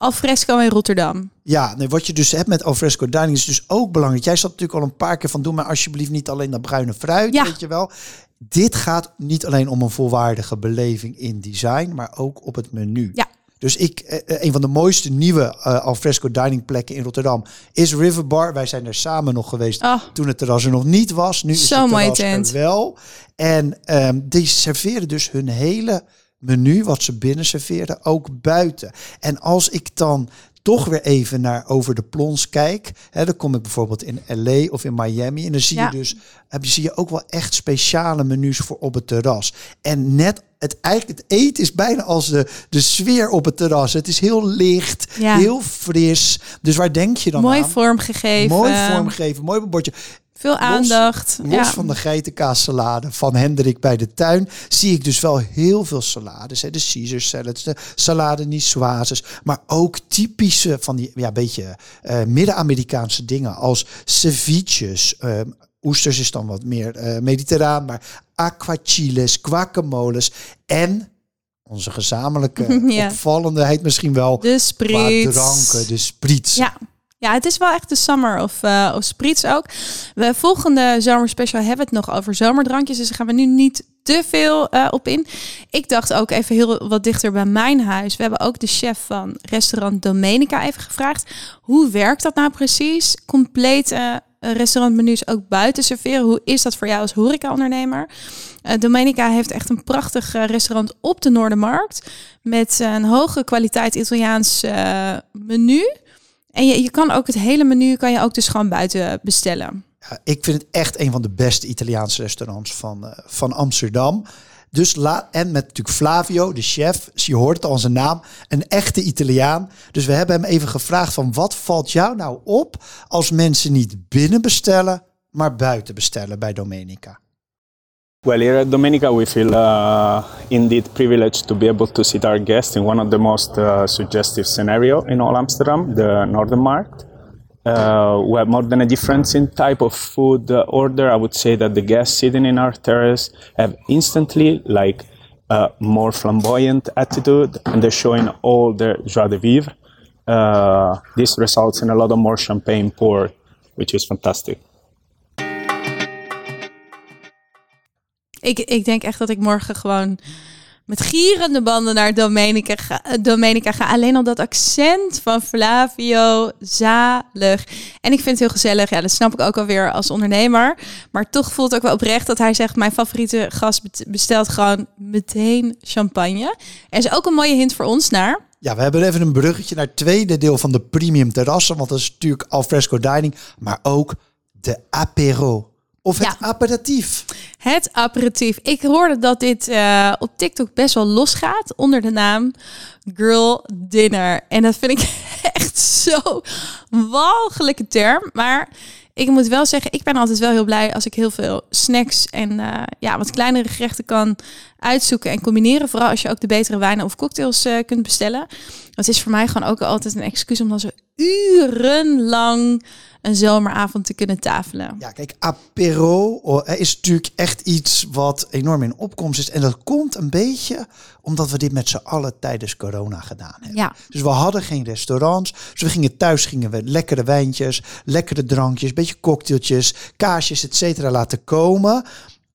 Alfresco in Rotterdam. Ja, nee, wat je dus hebt met alfresco dining is dus ook belangrijk. Jij zat natuurlijk al een paar keer van doe maar alsjeblieft niet alleen dat bruine fruit, Ja. weet je wel. Dit gaat niet alleen om een volwaardige beleving in design, maar ook op het menu. Ja. Dus ik, eh, eh, een van de mooiste nieuwe eh alfresco dining plekken in Rotterdam is River Bar. Wij zijn er samen nog geweest Oh. toen het terras er nog niet was. Nu is Zo'n het terras er wel. En ehm, die serveren dus hun hele menu, wat ze binnen serveren, ook buiten. En als ik dan toch weer even naar over de plons kijk. Hè, dan kom ik bijvoorbeeld in LA of in Miami. En dan zie Ja. je dus heb je, zie je ook wel echt speciale menus voor op het terras. En net het eigenlijk het eten is bijna als de, de sfeer op het terras. Het is heel licht, Ja. heel fris. Dus waar denk je dan Mooi aan? vormgegeven. Mooi vormgegeven, mooi bordje. Veel aandacht. Los ja. van de geitenkaassalade van Hendrik bij de tuin zie ik dus wel heel veel salades. Hè. De Caesar salads, de salade niçoises. Maar ook typische van die ja, beetje eh, Midden-Amerikaanse dingen als ceviches. ehm, oesters is dan wat meer eh, mediterraan, maar aquachiles, guacamoles en onze gezamenlijke <laughs> Ja. opvallendeheid misschien wel De spritz. dranken, de spritz. Ja. Ja, het is wel echt de summer of, eh of ook. We volgende zomerspecial hebben het nog over zomerdrankjes. Dus daar gaan we nu niet te veel eh, op in. Ik dacht ook even heel wat dichter bij mijn huis. We hebben ook de chef van restaurant Domenica even gevraagd. Hoe werkt dat nou precies? Complete eh, restaurantmenu's ook buiten serveren. Hoe is dat voor jou als horecaondernemer? Eh Domenica heeft echt een prachtig restaurant op de Noordermarkt. Met een hoge kwaliteit Italiaans menu. En je, kan ook het hele menu kan je ook dus gewoon buiten bestellen. Ja, ik vind het echt een van de beste Italiaanse restaurants van, eh, van Amsterdam. Dus la en met natuurlijk Flavio, de chef. Dus je hoort al zijn naam. Een echte Italiaan. Dus we hebben hem even gevraagd van wat valt jou nou op als mensen niet binnen bestellen, maar buiten bestellen bij Domenica? Well, here at Domenica, we feel uh, indeed privileged to be able to sit our guests in one of the most uh, suggestive scenario in all Amsterdam, the Northern Markt. Uh, we have more than a difference in type of food uh, order. I would say that the guests sitting in our terrace have instantly like a more flamboyant attitude, and they're showing all their joie de vivre. Uh, this results in a lot of more champagne poured, which is fantastic. Ik, ik denk echt dat ik morgen gewoon met gierende banden naar Domenica ga, eh, ga. Alleen al dat accent van Flavio, zalig. En ik vind het heel gezellig. Ja, dat snap ik ook alweer als ondernemer. Maar toch voelt het ook wel oprecht dat hij zegt... mijn favoriete gast bestelt gewoon meteen champagne. Er is ook een mooie hint voor ons naar... Ja, we hebben even een bruggetje naar het tweede deel van de premium terrassen. Want dat is natuurlijk alfresco dining, maar ook de apero. Of het Ja. aperitief. Het aperitief. Ik hoorde dat dit eh, op TikTok best wel losgaat onder de naam Girl Dinner. En dat vind ik <laughs> echt zo walgelijke term. Maar ik moet wel zeggen, ik ben altijd wel heel blij als ik heel veel snacks en eh, ja, wat kleinere gerechten kan uitzoeken en combineren. Vooral als je ook de betere wijnen of cocktails eh, kunt bestellen. Het is voor mij gewoon ook altijd een excuus om dan zo urenlang een zomeravond te kunnen tafelen. Ja, kijk, apero oh, is natuurlijk echt iets wat enorm in opkomst is. En dat komt een beetje omdat we dit met z'n allen tijdens corona gedaan hebben. Ja. Dus we hadden geen restaurants. Dus we gingen thuis, gingen we lekkere wijntjes, lekkere drankjes, beetje cocktailtjes, kaasjes, et cetera laten komen.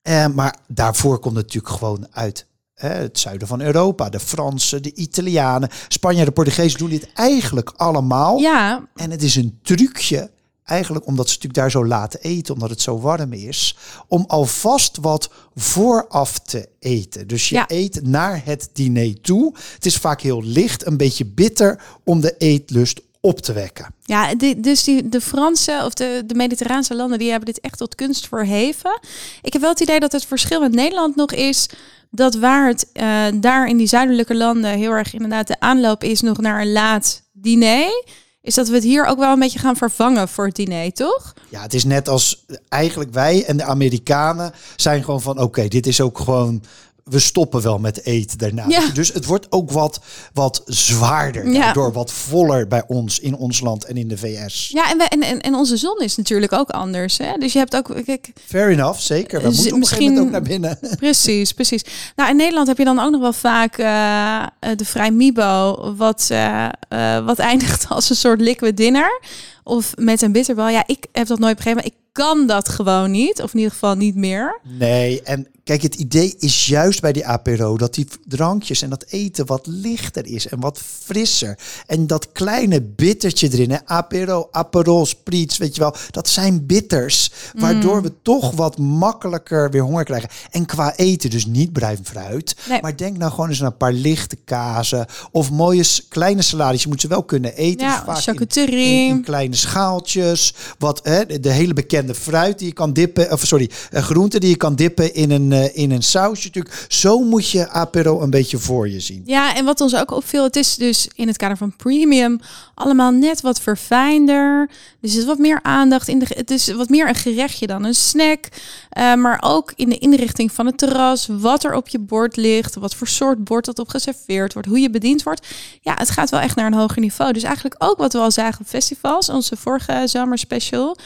Eh, maar daarvoor komt het natuurlijk gewoon uit het zuiden van Europa. De Fransen, de Italianen, Spanjaarden, de Portugezen doen dit eigenlijk allemaal. Ja, En het is een trucje, eigenlijk omdat ze natuurlijk daar zo laten eten, omdat het zo warm is, om alvast wat vooraf te eten. Dus je Ja. eet naar het diner toe. Het is vaak heel licht, een beetje bitter om de eetlust op te wekken. Ja, die, dus die, de Franse of de, de Mediterraanse landen, die hebben dit echt tot kunst verheven. Ik heb wel het idee dat het verschil met Nederland nog is dat waar het eh, daar in die zuidelijke landen heel erg inderdaad de aanloop is nog naar een laat diner, is dat we het hier ook wel een beetje gaan vervangen voor het diner, toch? Ja, het is net als eigenlijk wij en de Amerikanen zijn gewoon van oké, dit is ook gewoon. We stoppen wel met eten daarna. Ja. Dus het wordt ook wat, wat zwaarder. Ja. Daardoor wat voller bij ons in ons land en in de VS. Ja, en, we, en, en, en onze zon is natuurlijk ook anders. Hè? Dus je hebt ook, kijk, Fair enough, zeker. We Z- moeten op een gegeven moment ook misschien- naar binnen. <laughs> Precies, precies. Nou, in Nederland heb je dan ook nog wel vaak eh, eh, de vrij Mibo, wat, eh, eh, wat <laughs> eindigt als een soort liquid dinner. Of met een bitterbal. Ja, ik heb dat nooit begrepen. maar Ik kan dat gewoon niet. Of in ieder geval niet meer. Nee, en kijk, het idee is juist bij die apero dat die drankjes en dat eten wat lichter is en wat frisser. En dat kleine bittertje erin, hè, apero, aperol, spritz, weet je wel, dat zijn bitters, waardoor we toch wat makkelijker weer honger krijgen. En qua eten, dus niet bruin fruit, Nee. maar denk nou gewoon eens aan een paar lichte kazen of mooie kleine salades. Je moet ze wel kunnen eten. Ja, dus vaak in- in kleine schaaltjes. Wat hè, de, hele bekende fruit die je kan dippen. Of sorry, eh, groenten die je kan dippen in een, eh, in een sausje. Natuurlijk. Zo moet je apero een beetje voor je zien. Ja, en wat ons ook opviel, het is dus in het kader van premium allemaal net wat verfijnder. Dus er is wat meer aandacht in de. Het is wat meer een gerechtje dan een snack. Eh, maar ook in de inrichting van het terras, wat er op je bord ligt, wat voor soort bord dat op geserveerd wordt, hoe je bediend wordt. Ja, het gaat wel echt naar een hoger niveau. Dus eigenlijk ook wat we al zagen op festivals, onze vorige zomerspecial,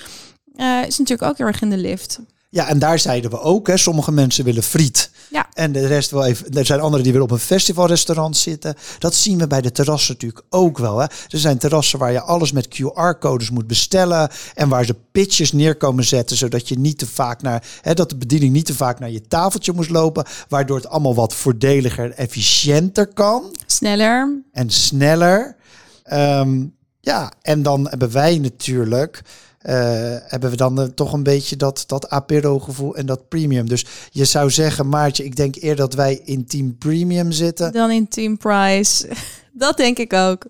eh is natuurlijk ook heel erg in de lift. Ja, en daar zeiden we ook. Hè, sommige mensen willen friet. Ja. En de rest wel even. Er zijn anderen die willen op een festivalrestaurant zitten. Dat zien we bij de terrassen natuurlijk ook wel. Hè. Er zijn terrassen waar je alles met QR-codes moet bestellen. En waar ze pitches neerkomen zetten. Zodat je niet te vaak naar. Hè, dat de bediening niet te vaak naar je tafeltje moest lopen. Waardoor het allemaal wat voordeliger en efficiënter kan. Sneller. En sneller. Ehm, ja, en dan hebben wij natuurlijk. eh, hebben we dan eh, toch een beetje dat, dat apero gevoel en dat premium. Dus je zou zeggen, Maartje, ik denk eerder dat wij in team premium zitten. Dan in Team Price. <laughs> Dat denk ik ook.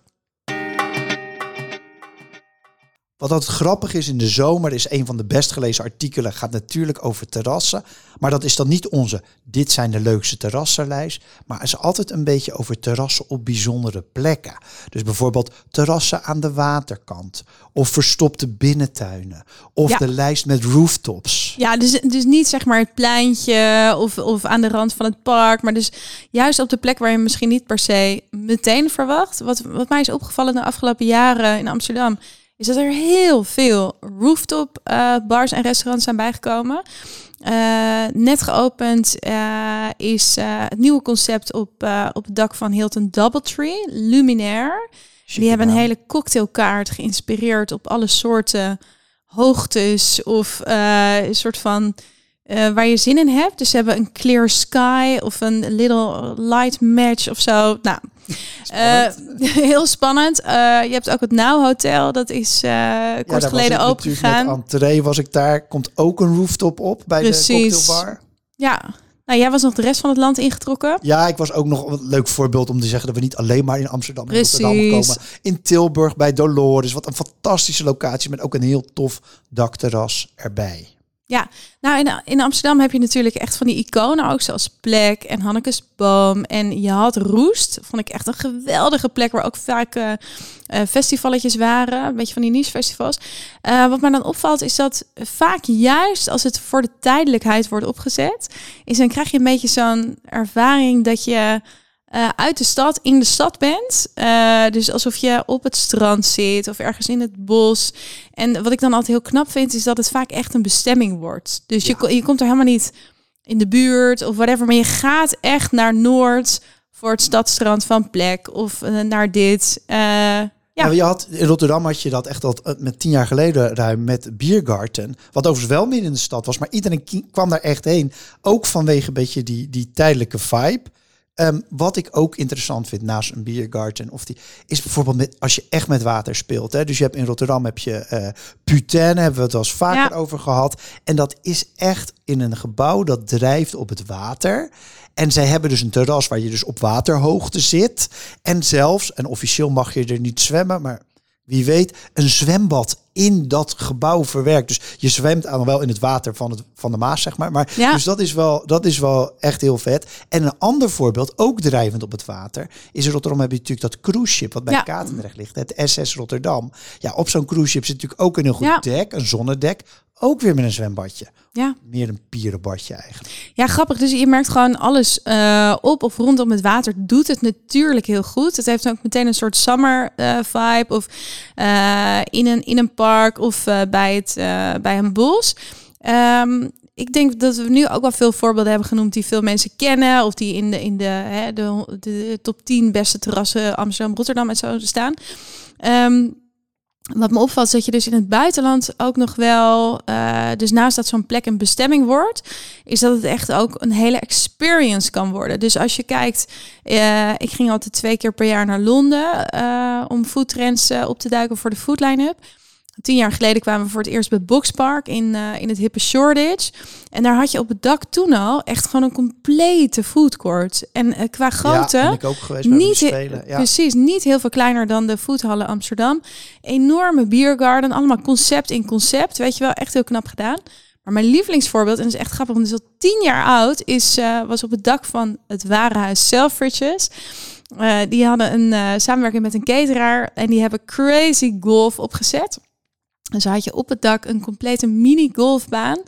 Wat altijd grappig is in de zomer, is een van de best gelezen artikelen, gaat natuurlijk over terrassen. Maar dat is dan niet onze, dit zijn de leukste terrassenlijst. Maar het is altijd een beetje over terrassen op bijzondere plekken. Dus bijvoorbeeld terrassen aan de waterkant. Of verstopte binnentuinen. Of Ja. de lijst met rooftops. Ja, dus, dus niet zeg maar het pleintje of, of aan de rand van het park. Maar dus juist op de plek waar je misschien niet per se meteen verwacht. Wat, wat mij is opgevallen de afgelopen jaren in Amsterdam. Is dat er heel veel rooftop eh, bars en restaurants zijn bijgekomen. Eh, net geopend eh, is het nieuwe concept op, op het dak van Hilton Doubletree, Luminaire. Die hebben een hele cocktailkaart geïnspireerd op alle soorten hoogtes of een soort van eh, waar je zin in hebt. Dus ze hebben een clear sky of een little light match of zo. Nou, eh, <laughs> heel spannend. Eh, je hebt ook het Now Hotel. Dat is kort geleden open natuurlijk gegaan. Met entree was ik daar. Komt ook een rooftop op bij Precies. de cocktailbar. Ja. Nou, jij was nog de rest van het land ingetrokken. Ja, ik was ook nog een leuk voorbeeld om te zeggen dat we niet alleen maar in Amsterdam en Rotterdam komen. In Tilburg bij Dolores. Wat een fantastische locatie met ook een heel tof dakterras erbij. Ja, nou in, in Amsterdam heb je natuurlijk echt van die iconen ook, zoals Plek en Hannekes Boom. En je had Roest, vond ik echt een geweldige plek waar ook vaak uh, festivaletjes waren, een beetje van die niche festivals. Uh, wat mij dan opvalt is dat vaak juist als het voor de tijdelijkheid wordt opgezet, is dan krijg je een beetje zo'n ervaring dat je uh, uit de stad in de stad bent. Uh, dus alsof je op het strand zit of ergens in het bos. En wat ik dan altijd heel knap vind, is dat het vaak echt een bestemming wordt. Dus je, je komt er helemaal niet in de buurt of whatever, maar je gaat echt naar Noord voor het stadstrand van Plek of uh, naar dit. ja. Ja, je had, in Rotterdam had je dat echt al met tien jaar geleden ruim met Biergarten. Wat overigens wel midden in de stad was, maar iedereen kwam daar echt heen. Ook vanwege een beetje die, die tijdelijke vibe. Um, wat ik ook interessant vind naast een biergarten, of die is bijvoorbeeld met, als je echt met water speelt. Hè? Dus je hebt in Rotterdam heb je uh, Putain, hebben we het al eens vaker ja. over gehad. En dat is echt in een gebouw dat drijft op het water. En zij hebben dus een terras waar je dus op waterhoogte zit. En zelfs, en officieel mag je er niet zwemmen, maar wie weet, een zwembad in dat gebouw verwerkt. Dus je zwemt aan wel in het water van, het, van de Maas, zeg maar. maar ja. Dus dat is, wel, dat is wel echt heel vet. En een ander voorbeeld, ook drijvend op het water, is in Rotterdam heb je natuurlijk dat cruise ship wat bij Ja. Katendrecht ligt. Het SS Rotterdam. Ja, op zo'n cruise ship zit natuurlijk ook een heel goed Ja. dek, een zonnedek. Ook weer met een zwembadje. Ja. Meer een pierenbadje eigenlijk. Ja, grappig. Dus je merkt gewoon alles eh, op of rondom het water doet het natuurlijk heel goed. Het heeft ook meteen een soort summer eh, vibe of eh, in, een, in een park of eh, bij, het, eh, bij een bos. Ehm, ik denk dat we nu ook wel veel voorbeelden hebben genoemd die veel mensen kennen. Of die in de, in de, hè, de, top 10 beste terrassen Amsterdam, Rotterdam en zo staan. Ehm, wat me opvalt is dat je dus in het buitenland ook nog wel, eh, dus naast dat zo'n plek een bestemming wordt, is dat het echt ook een hele experience kan worden. Dus als je kijkt, ik ging altijd twee keer per jaar naar Londen om foodtrends op te duiken voor de Food Line-up. Tien jaar geleden kwamen we voor het eerst bij Boxpark in, eh, in het hippe Shoreditch. En daar had je op het dak toen al echt gewoon een complete foodcourt. En eh, qua grootte... Ja, ik ook geweest Niet, Spelen. Ja. Precies, niet heel veel kleiner dan de foodhallen Amsterdam. Enorme biergarden, allemaal concept in concept. Weet je wel, echt heel knap gedaan. Maar mijn lievelingsvoorbeeld, en dat is echt grappig, want het is al tien jaar oud, is, eh, was op het dak van het Warenhuis Selfridges. Eh die hadden een samenwerking met een cateraar en die hebben Crazy Golf opgezet. Dus had je op het dak een complete mini-golfbaan,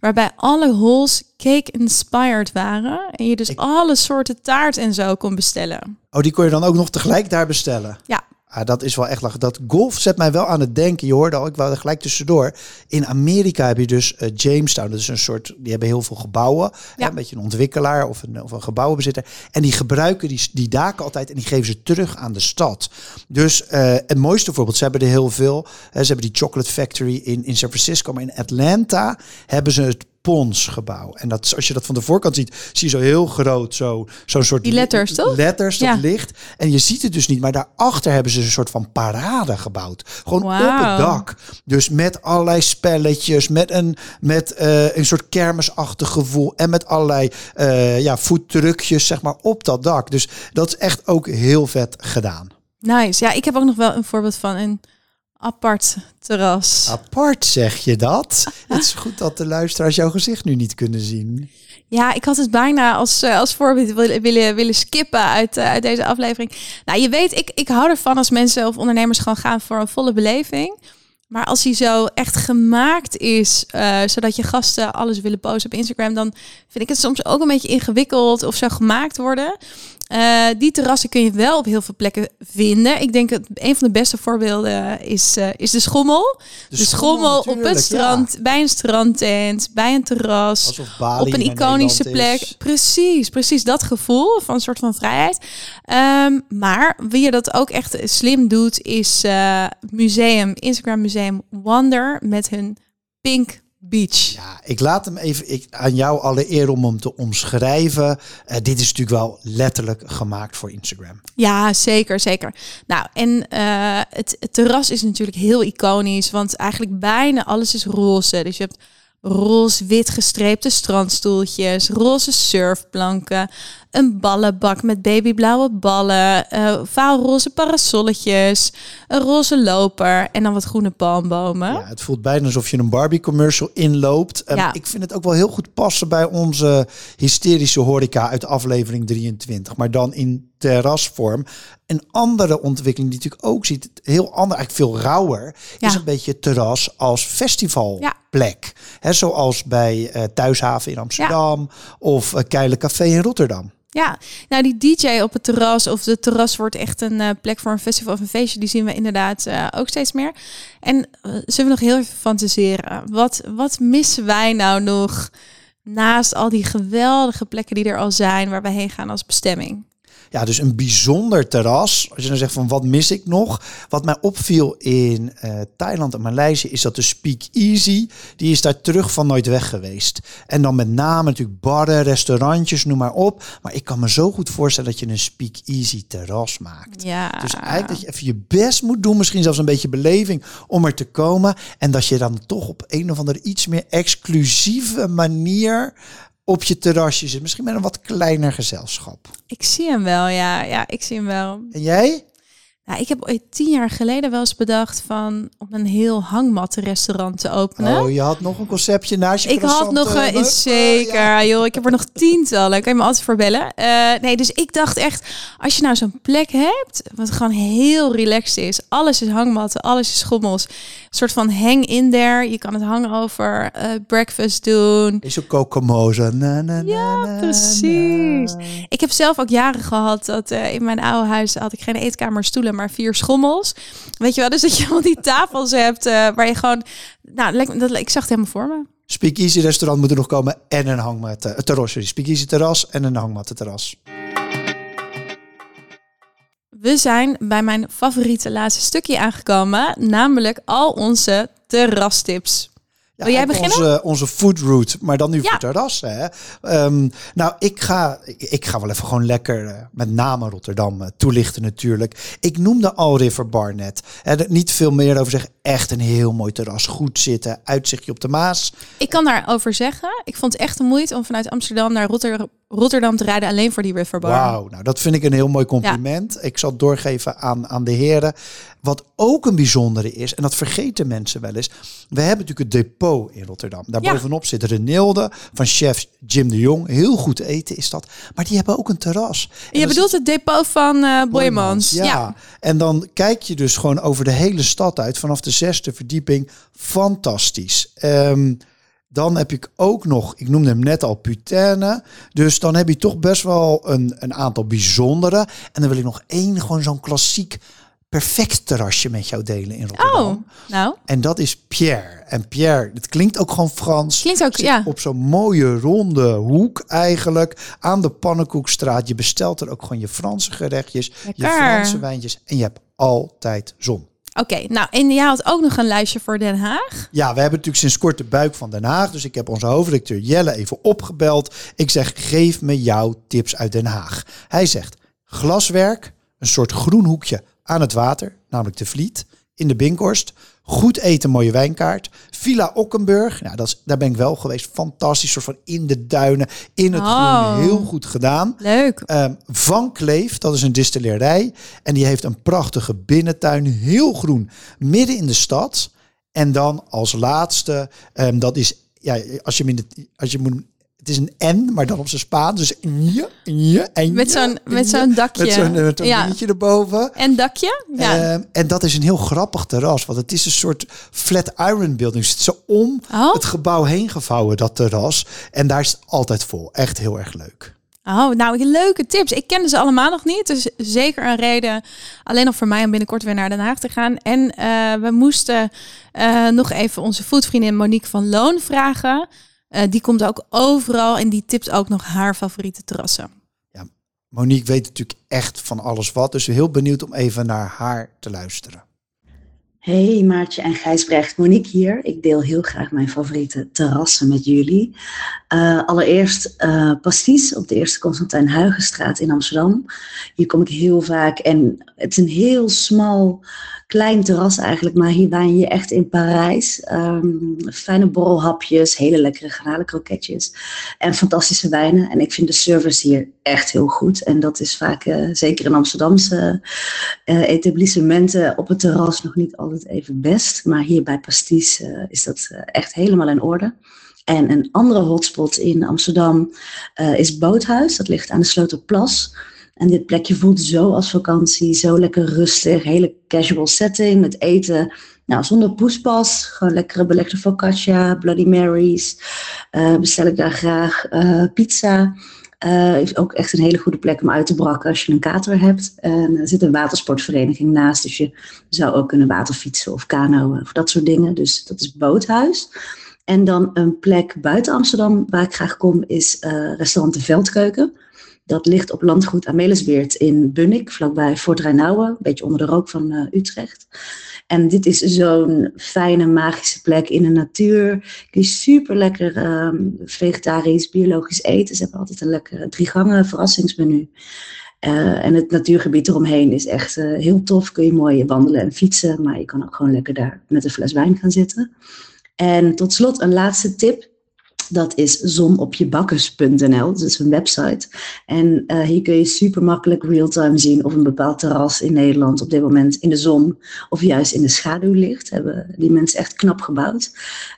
waarbij alle holes cake-inspired waren. En je dus Ik- alle soorten taart en zo kon bestellen. Oh, die kon je dan ook nog tegelijk daar bestellen? Ja. Ah, dat is wel echt lachen. Dat golf zet mij wel aan het denken. Je hoorde al, ik wou er gelijk tussendoor. In Amerika heb je dus eh, Jamestown. Dat is een soort, die hebben heel veel gebouwen. Hè, Ja. een beetje een ontwikkelaar of een, of een gebouwenbezitter. En die gebruiken die, die daken altijd en die geven ze terug aan de stad. Dus eh, het mooiste voorbeeld, ze hebben er heel veel. Ze hebben die Chocolate Factory in, in San Francisco. Maar in Atlanta hebben ze het Pons gebouw. En dat, als je dat van de voorkant ziet, zie je zo heel groot zo, zo'n soort Die letters, toch? letters, dat Ja. licht. En je ziet het dus niet, maar daarachter hebben ze een soort van parade gebouwd. Gewoon op het dak. Dus met allerlei spelletjes, met een, met, eh, een soort kermisachtig gevoel. En met allerlei eh ja, voettruckjes, zeg maar, op dat dak. Dus dat is echt ook heel vet gedaan. Nice. Ja, ik heb ook nog wel een voorbeeld van een apart terras. Apart zeg je dat. <laughs> Het is goed dat de luisteraars jouw gezicht nu niet kunnen zien. Ja, ik had het bijna als, eh, als voorbeeld willen, willen, willen skippen uit, eh, uit deze aflevering. Nou, je weet, ik, ik hou ervan als mensen of ondernemers gewoon gaan voor een volle beleving. Maar als die zo echt gemaakt is, eh, zodat je gasten alles willen posten op Instagram, dan vind ik het soms ook een beetje ingewikkeld of zo gemaakt worden. Eh, die terrassen kun je wel op heel veel plekken vinden. Ik denk dat een van de beste voorbeelden is, eh, is de schommel. De, schommel, op het strand, bij een strandtent, bij een terras op een iconische plek. is. Precies, precies dat gevoel van een soort van vrijheid. Ehm, maar wie je dat ook echt slim doet, is eh, museum, Instagram Museum Wonder met hun Pink Beach. Ja, ik laat hem even ik, aan jou alle eer om hem te omschrijven. Eh, dit is natuurlijk wel letterlijk gemaakt voor Instagram. Ja, zeker, zeker. Nou, en eh, het, het terras is natuurlijk heel iconisch, want eigenlijk bijna alles is roze. Dus je hebt roze-wit gestreepte strandstoeltjes, roze surfplanken, een ballenbak met babyblauwe ballen, uh, vaalroze parasolletjes, een roze loper en dan wat groene palmbomen. Ja, het voelt bijna alsof je een Barbie commercial inloopt. Um, ja. Ik vind het ook wel heel goed passen bij onze hysterische horeca uit aflevering 23, maar dan in terrasvorm. Een andere ontwikkeling die natuurlijk ook ziet, heel ander, eigenlijk veel rauwer, is een beetje terras als festivalplek. Ja. zoals bij uh, Thuishaven in Amsterdam of uh, Keile Café in Rotterdam. Ja, nou die DJ op het terras of de terras wordt echt een uh, plek voor een festival of een feestje. Die zien we inderdaad uh, ook steeds meer. En uh, zullen we nog heel even fantaseren? Wat, wat missen wij nou nog naast al die geweldige plekken die er al zijn waar we heen gaan als bestemming? Ja, dus een bijzonder terras. Als je dan zegt van wat mis ik nog? Wat mij opviel in uh, Thailand en Maleisië is dat de Speak Easy, die is daar terug van nooit weg geweest. En dan met name natuurlijk barren, restaurantjes, noem maar op. Maar ik kan me zo goed voorstellen dat je een Speak Easy terras maakt. Ja. Dus eigenlijk dat je even je best moet doen, misschien zelfs een beetje beleving om er te komen. En dat je dan toch op een of andere iets meer exclusieve manier op je terrasje zit. Misschien met een wat kleiner gezelschap. Ik zie hem wel, ja. Ja, ik zie hem wel. En jij? Nou, ik heb ooit tien jaar geleden wel eens bedacht van om een heel hangmattenrestaurant te openen. Oh, je had nog een conceptje naast je Ik had nog een, uh, zeker, ja. joh. Ik heb er nog tientallen. Kan je me altijd voor bellen? Uh, nee, dus ik dacht echt, als je nou zo'n plek hebt, wat gewoon heel relaxed is. Alles is hangmatten, alles is schommels. Een soort van hang in there. Je kan het hangen over uh, breakfast doen. Is ook kokomoza. Na, na, ja, na, precies. Ik heb zelf ook jaren gehad dat in mijn oude huis had ik geen eetkamer stoelen maar vier schommels. Weet je wel, dus dat je <laughs> al die tafels hebt uh, waar je gewoon... Nou, dat, ik zag het helemaal voor me. Speakeasy restaurant moet er nog komen en een hangmat. Uh, terras, Speakeasy terras en een hangmat terras. We zijn bij mijn favoriete laatste stukje aangekomen, namelijk al onze terrastips. Ja, Wil jij beginnen? Onze, onze food route, maar dan nu ja. voor terras. Hè? Um, nou, ik ga, ik, ga wel even gewoon lekker, uh, met name Rotterdam, uh, toelichten natuurlijk. Ik noemde al River Bar net. Er niet veel meer over zeggen. Echt een heel mooi terras. Goed zitten, uitzichtje op de Maas. Ik kan daarover zeggen. Ik vond het echt een moeite om vanuit Amsterdam naar Rotterdam Rotterdam te rijden alleen voor die riverbar. Wauw, nou dat vind ik een heel mooi compliment. Ik zal het doorgeven aan, aan de heren. Wat ook een bijzondere is, en dat vergeten mensen wel eens. We hebben natuurlijk het depot in Rotterdam. Daarbovenop ja. zit Renilde van chef Jim de Jong. Heel goed eten is dat. Maar die hebben ook een terras. En je bedoelt het depot van uh, Boymans. Ja. ja. En dan kijk je dus gewoon over de hele stad uit. Vanaf de zesde verdieping. Fantastisch. Um, dan heb ik ook nog, ik noemde hem net al, Putaine. Dus dan heb je toch best wel een, een aantal bijzondere. En dan wil ik nog één, gewoon zo'n klassiek perfect terrasje met jou delen in Rotterdam. Oh, nou. En dat is Pierre. En Pierre, het klinkt ook gewoon Frans. Klinkt ook, ja. Op zo'n mooie ronde hoek eigenlijk. Aan de Pannenkoekstraat. Je bestelt er ook gewoon je Franse gerechtjes. Je Franse wijntjes. En je hebt altijd zon. Oké, nou en jij had ook nog een lijstje voor Den Haag. Ja, we hebben natuurlijk sinds kort de buik van Den Haag. Dus ik heb onze hoofdredacteur Jelle even opgebeld. Ik zeg, geef me jouw tips uit Den Haag. Hij zegt, glaswerk, een soort groen hoekje aan het water, namelijk de Vliet, in de Binkhorst. Goed eten, mooie wijnkaart. Villa Ockenburg, nou, dat is, daar ben ik wel geweest. Fantastisch, soort van in de duinen, in het oh. groen. Heel goed gedaan. Leuk. Um, Van Kleef, dat is een distillerij. En die heeft een prachtige binnentuin, heel groen, midden in de stad. En dan als laatste, um, dat is ja, als je hem in de, als je moet het is een N, maar dan op zijn Spaans. Dus je, je, en Met zo'n met zo'n dakje. Met zo'n met ja. dingetje erboven. En dakje? Ja. Uh, en dat is een heel grappig terras. Want het is een soort flat iron building. Het zit zo om oh. het gebouw heen gevouwen, dat terras. En daar is het altijd vol. Echt heel erg leuk. Oh, nou, leuke tips. Ik kende ze allemaal nog niet. Dus zeker een reden alleen nog voor mij om binnenkort weer naar Den Haag te gaan. En uh, we moesten uh, nog even onze voetvriendin Monique van Loon vragen. Uh, die komt ook overal en die tipt ook nog haar favoriete terrassen. Ja, Monique weet natuurlijk echt van alles wat. Dus heel benieuwd om even naar haar te luisteren. Hey Maartje en Gijsbrecht, Monique hier. Ik deel heel graag mijn favoriete terrassen met jullie. Uh, allereerst uh, Pasties op de Eerste Constantijn Huygenstraat in Amsterdam. Hier kom ik heel vaak en het is een heel smal klein terras eigenlijk, maar hier wijn je echt in Parijs. Um, fijne borrelhapjes, hele lekkere garnalenkroketjes en fantastische wijnen. En ik vind de service hier echt heel goed. En dat is vaak, uh, zeker in Amsterdamse etablissementen op het terras, nog niet altijd even best. Maar hier bij Pastis uh, is dat echt helemaal in orde. En een andere hotspot in Amsterdam is Boothuis. Dat ligt aan de Sloterplas. En dit plekje voelt zo als vakantie, zo lekker rustig, hele casual setting met eten. Nou, zonder poespas, gewoon lekkere belegde focaccia, Bloody Marys. Bestel ik daar graag pizza. Uh, is ook echt een hele goede plek om uit te brakken als je een kater hebt. En er zit een watersportvereniging naast, dus je zou ook kunnen waterfietsen of kanoën of dat soort dingen. Dus dat is Boothuis. En dan een plek buiten Amsterdam waar ik graag kom is restaurant De Veldkeuken. Dat ligt op landgoed Amelisweert in Bunnik, vlakbij Fort Rijnauwen, een beetje onder de rook van uh, Utrecht. En dit is zo'n fijne, magische plek in de natuur. Je super lekker um, vegetarisch, biologisch eten. Ze hebben altijd een lekkere drie gangen verrassingsmenu. Uh, en het natuurgebied eromheen is echt uh, heel tof. Kun je mooi wandelen en fietsen, maar je kan ook gewoon lekker daar met een fles wijn gaan zitten. En tot slot een laatste tip. Dat is zonopjebakkers.nl, dat is een website. En uh, hier kun je super makkelijk real-time zien of een bepaald terras in Nederland op dit moment in de zon of juist in de schaduw ligt. Hebben die mensen echt knap gebouwd.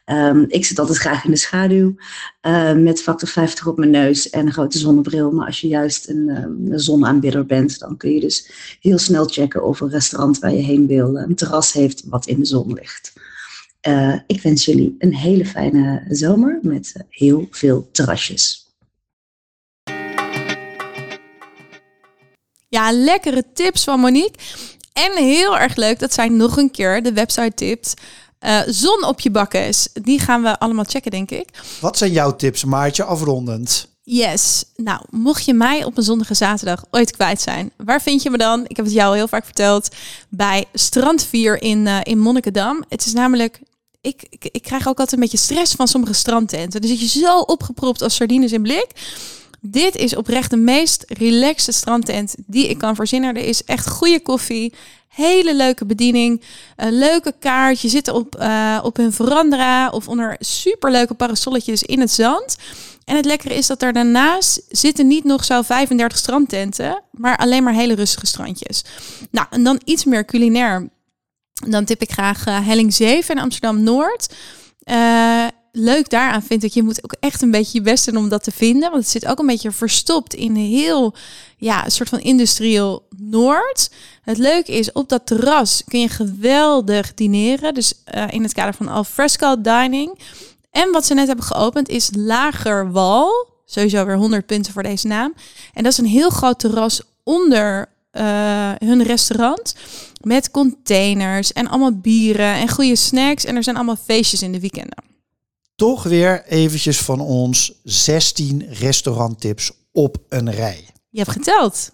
Um, ik zit altijd graag in de schaduw uh, met factor 50 op mijn neus en een grote zonnebril. Maar als je juist een, um, een zonaanbidder bent, dan kun je dus heel snel checken of een restaurant waar je heen wil een terras heeft wat in de zon ligt. Uh, ik wens jullie een hele fijne zomer met uh, heel veel terrasjes. Ja, lekkere tips van Monique. En heel erg leuk dat zij nog een keer de website tipt. Uh, zon op je bakkes. Die gaan we allemaal checken, denk ik. Wat zijn jouw tips, Maartje, afrondend? Yes. Nou, mocht je mij op een zonnige zaterdag ooit kwijt zijn, waar vind je me dan? Ik heb het jou al heel vaak verteld. Bij Strandvier in, uh, in Monnikendam. Het is namelijk ik, ik, ik, krijg ook altijd een beetje stress van sommige strandtenten. Dan zit je zo opgepropt als sardines in blik. Dit is oprecht de meest relaxte strandtent die ik kan verzinnen. Er is echt goede koffie, hele leuke bediening, een leuke kaart. Je zit op, uh, op hun verandera of onder superleuke parasolletjes in het zand. En het lekkere is dat er daarnaast zitten niet nog zo 35 strandtenten, maar alleen maar hele rustige strandjes. Nou, en dan iets meer culinair dan tip ik graag uh, Helling 7 in Amsterdam-Noord. Uh, leuk daaraan vind ik, je moet ook echt een beetje je best doen om dat te vinden. Want het zit ook een beetje verstopt in heel, ja, soort van industrieel Noord. Het leuke is, op dat terras kun je geweldig dineren. Dus uh, in het kader van al fresco dining. En wat ze net hebben geopend is Lager Wal. Sowieso weer 100 punten voor deze naam. En dat is een heel groot terras onder hun restaurant. Met containers en allemaal bieren en goede snacks. En er zijn allemaal feestjes in de weekenden. Toch weer eventjes van ons 16 restauranttips op een rij. Je hebt geteld.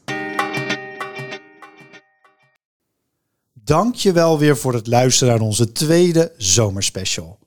Dank je wel weer voor het luisteren naar onze tweede zomerspecial.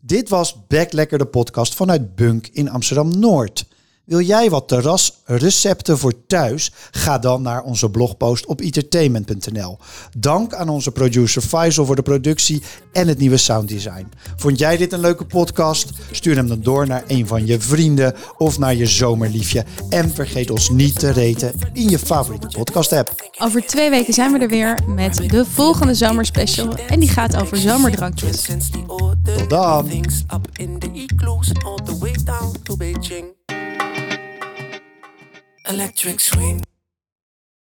Dit was Back Lekker de podcast vanuit Bunk in Amsterdam-Noord. Wil jij wat terrasrecepten voor thuis? Ga dan naar onze blogpost op entertainment.nl. Dank aan onze producer Faisal voor de productie en het nieuwe sounddesign. Vond jij dit een leuke podcast? Stuur hem dan door naar een van je vrienden of naar je zomerliefje. En vergeet ons niet te reten in je favoriete podcast app. Over twee weken zijn we er weer met de volgende zomerspecial. En die gaat over zomerdrankjes. Tot dan! Electric swing.